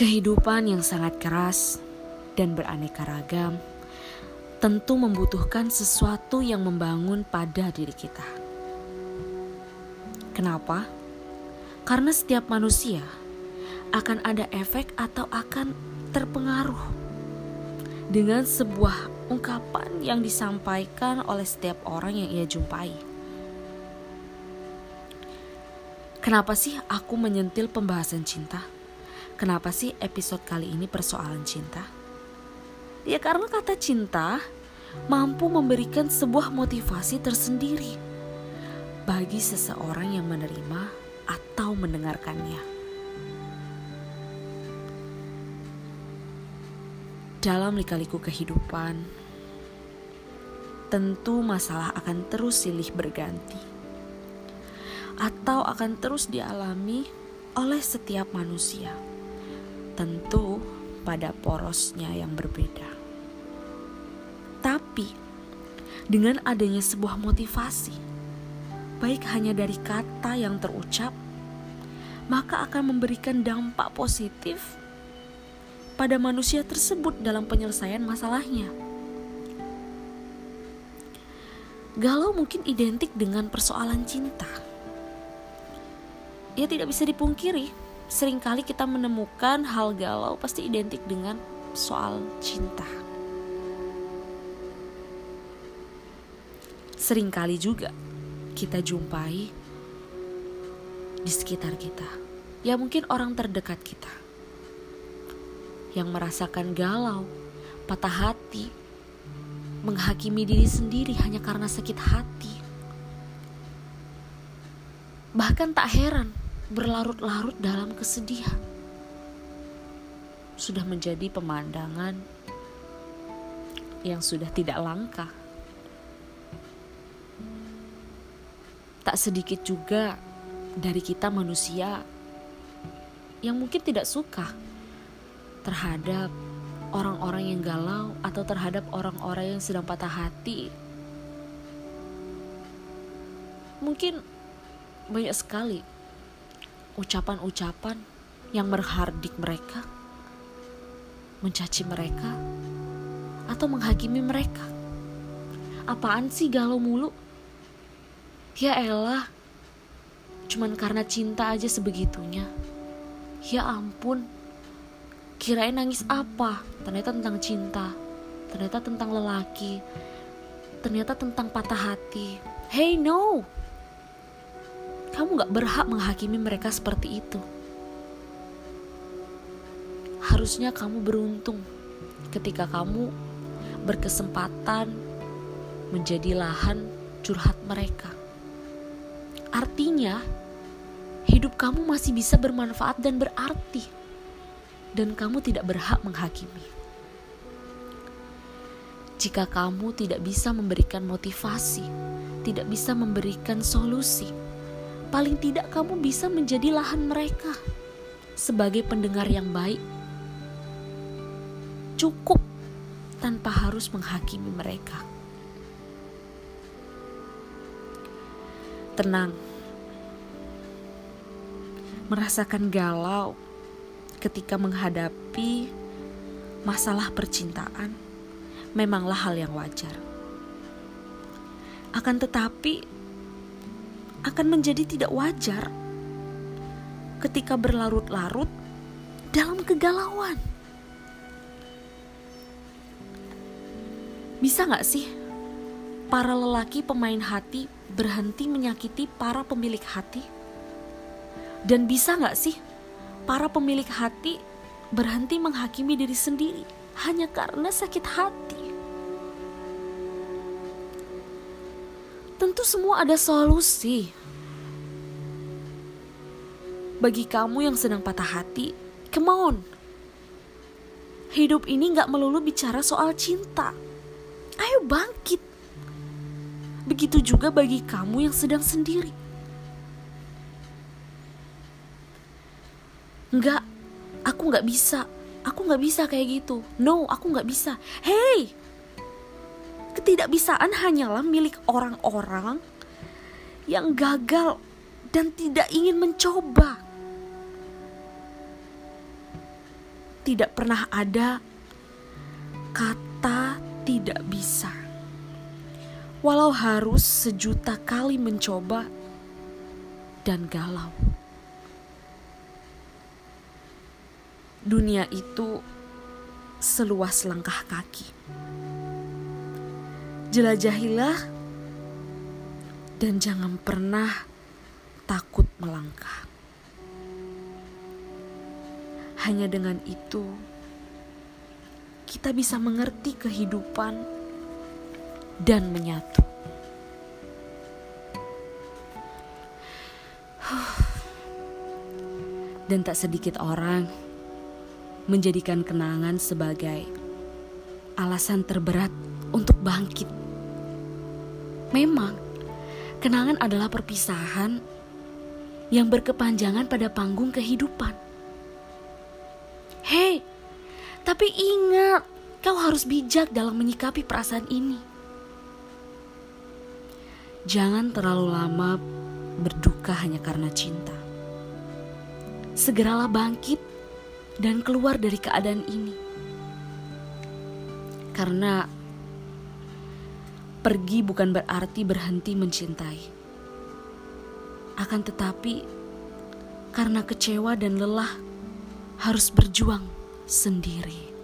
Kehidupan yang sangat keras dan beraneka ragam tentu membutuhkan sesuatu yang membangun pada diri kita. Kenapa? Karena setiap manusia akan ada efek atau akan terpengaruh dengan sebuah ungkapan yang disampaikan oleh setiap orang yang ia jumpai. Kenapa sih aku menyentil pembahasan cinta? Kenapa sih episode kali ini persoalan cinta? Ya karena kata cinta mampu memberikan sebuah motivasi tersendiri bagi seseorang yang menerima atau mendengarkannya. Dalam lika-liku kehidupan, tentu masalah akan terus silih berganti atau akan terus dialami oleh setiap manusia tentu pada porosnya yang berbeda. Tapi dengan adanya sebuah motivasi, baik hanya dari kata yang terucap, maka akan memberikan dampak positif pada manusia tersebut dalam penyelesaian masalahnya. Galau mungkin identik dengan persoalan cinta. Ya tidak bisa dipungkiri sering kali kita menemukan hal galau pasti identik dengan soal cinta. Seringkali juga kita jumpai di sekitar kita. Ya mungkin orang terdekat kita yang merasakan galau, patah hati, menghakimi diri sendiri hanya karena sakit hati. Bahkan tak heran berlarut-larut dalam kesedihan. Sudah menjadi pemandangan yang sudah tidak langka. Tak sedikit juga dari kita manusia yang mungkin tidak suka terhadap orang-orang yang galau atau terhadap orang-orang yang sedang patah hati. Mungkin banyak sekali ucapan-ucapan yang menghardik mereka, mencaci mereka, atau menghakimi mereka. Apaan sih galau mulu? Ya elah, cuman karena cinta aja sebegitunya. Ya ampun, kirain nangis apa? Ternyata tentang cinta, ternyata tentang lelaki, ternyata tentang patah hati. Hey no, kamu gak berhak menghakimi mereka seperti itu. Harusnya kamu beruntung ketika kamu berkesempatan menjadi lahan curhat mereka. Artinya, hidup kamu masih bisa bermanfaat dan berarti, dan kamu tidak berhak menghakimi. Jika kamu tidak bisa memberikan motivasi, tidak bisa memberikan solusi, paling tidak kamu bisa menjadi lahan mereka sebagai pendengar yang baik. Cukup tanpa harus menghakimi mereka. Tenang, merasakan galau ketika menghadapi masalah percintaan memanglah hal yang wajar. Akan tetapi, akan menjadi tidak wajar ketika berlarut-larut dalam kegalauan. Bisa gak sih para lelaki pemain hati berhenti menyakiti para pemilik hati? Dan bisa gak sih para pemilik hati berhenti menghakimi diri sendiri hanya karena sakit hati? Tentu semua ada solusi. Bagi kamu yang sedang patah hati, come on. Hidup ini gak melulu bicara soal cinta. Ayo bangkit. Begitu juga bagi kamu yang sedang sendiri. Enggak, aku gak bisa. Aku gak bisa kayak gitu. No, aku gak bisa. Hey, Ketidakbisaan hanyalah milik orang-orang yang gagal dan tidak ingin mencoba. tidak pernah ada kata tidak bisa. Walau harus sejuta kali mencoba dan galau. Dunia itu seluas langkah kaki. Jelajahilah dan jangan pernah takut melangkah. Hanya dengan itu, kita bisa mengerti kehidupan dan menyatu. Dan tak sedikit orang menjadikan kenangan sebagai alasan terberat untuk bangkit. Memang, kenangan adalah perpisahan yang berkepanjangan pada panggung kehidupan. Hei, tapi ingat, kau harus bijak dalam menyikapi perasaan ini. Jangan terlalu lama berduka hanya karena cinta. Segeralah bangkit dan keluar dari keadaan ini. Karena pergi bukan berarti berhenti mencintai. Akan tetapi, karena kecewa dan lelah, harus berjuang sendiri.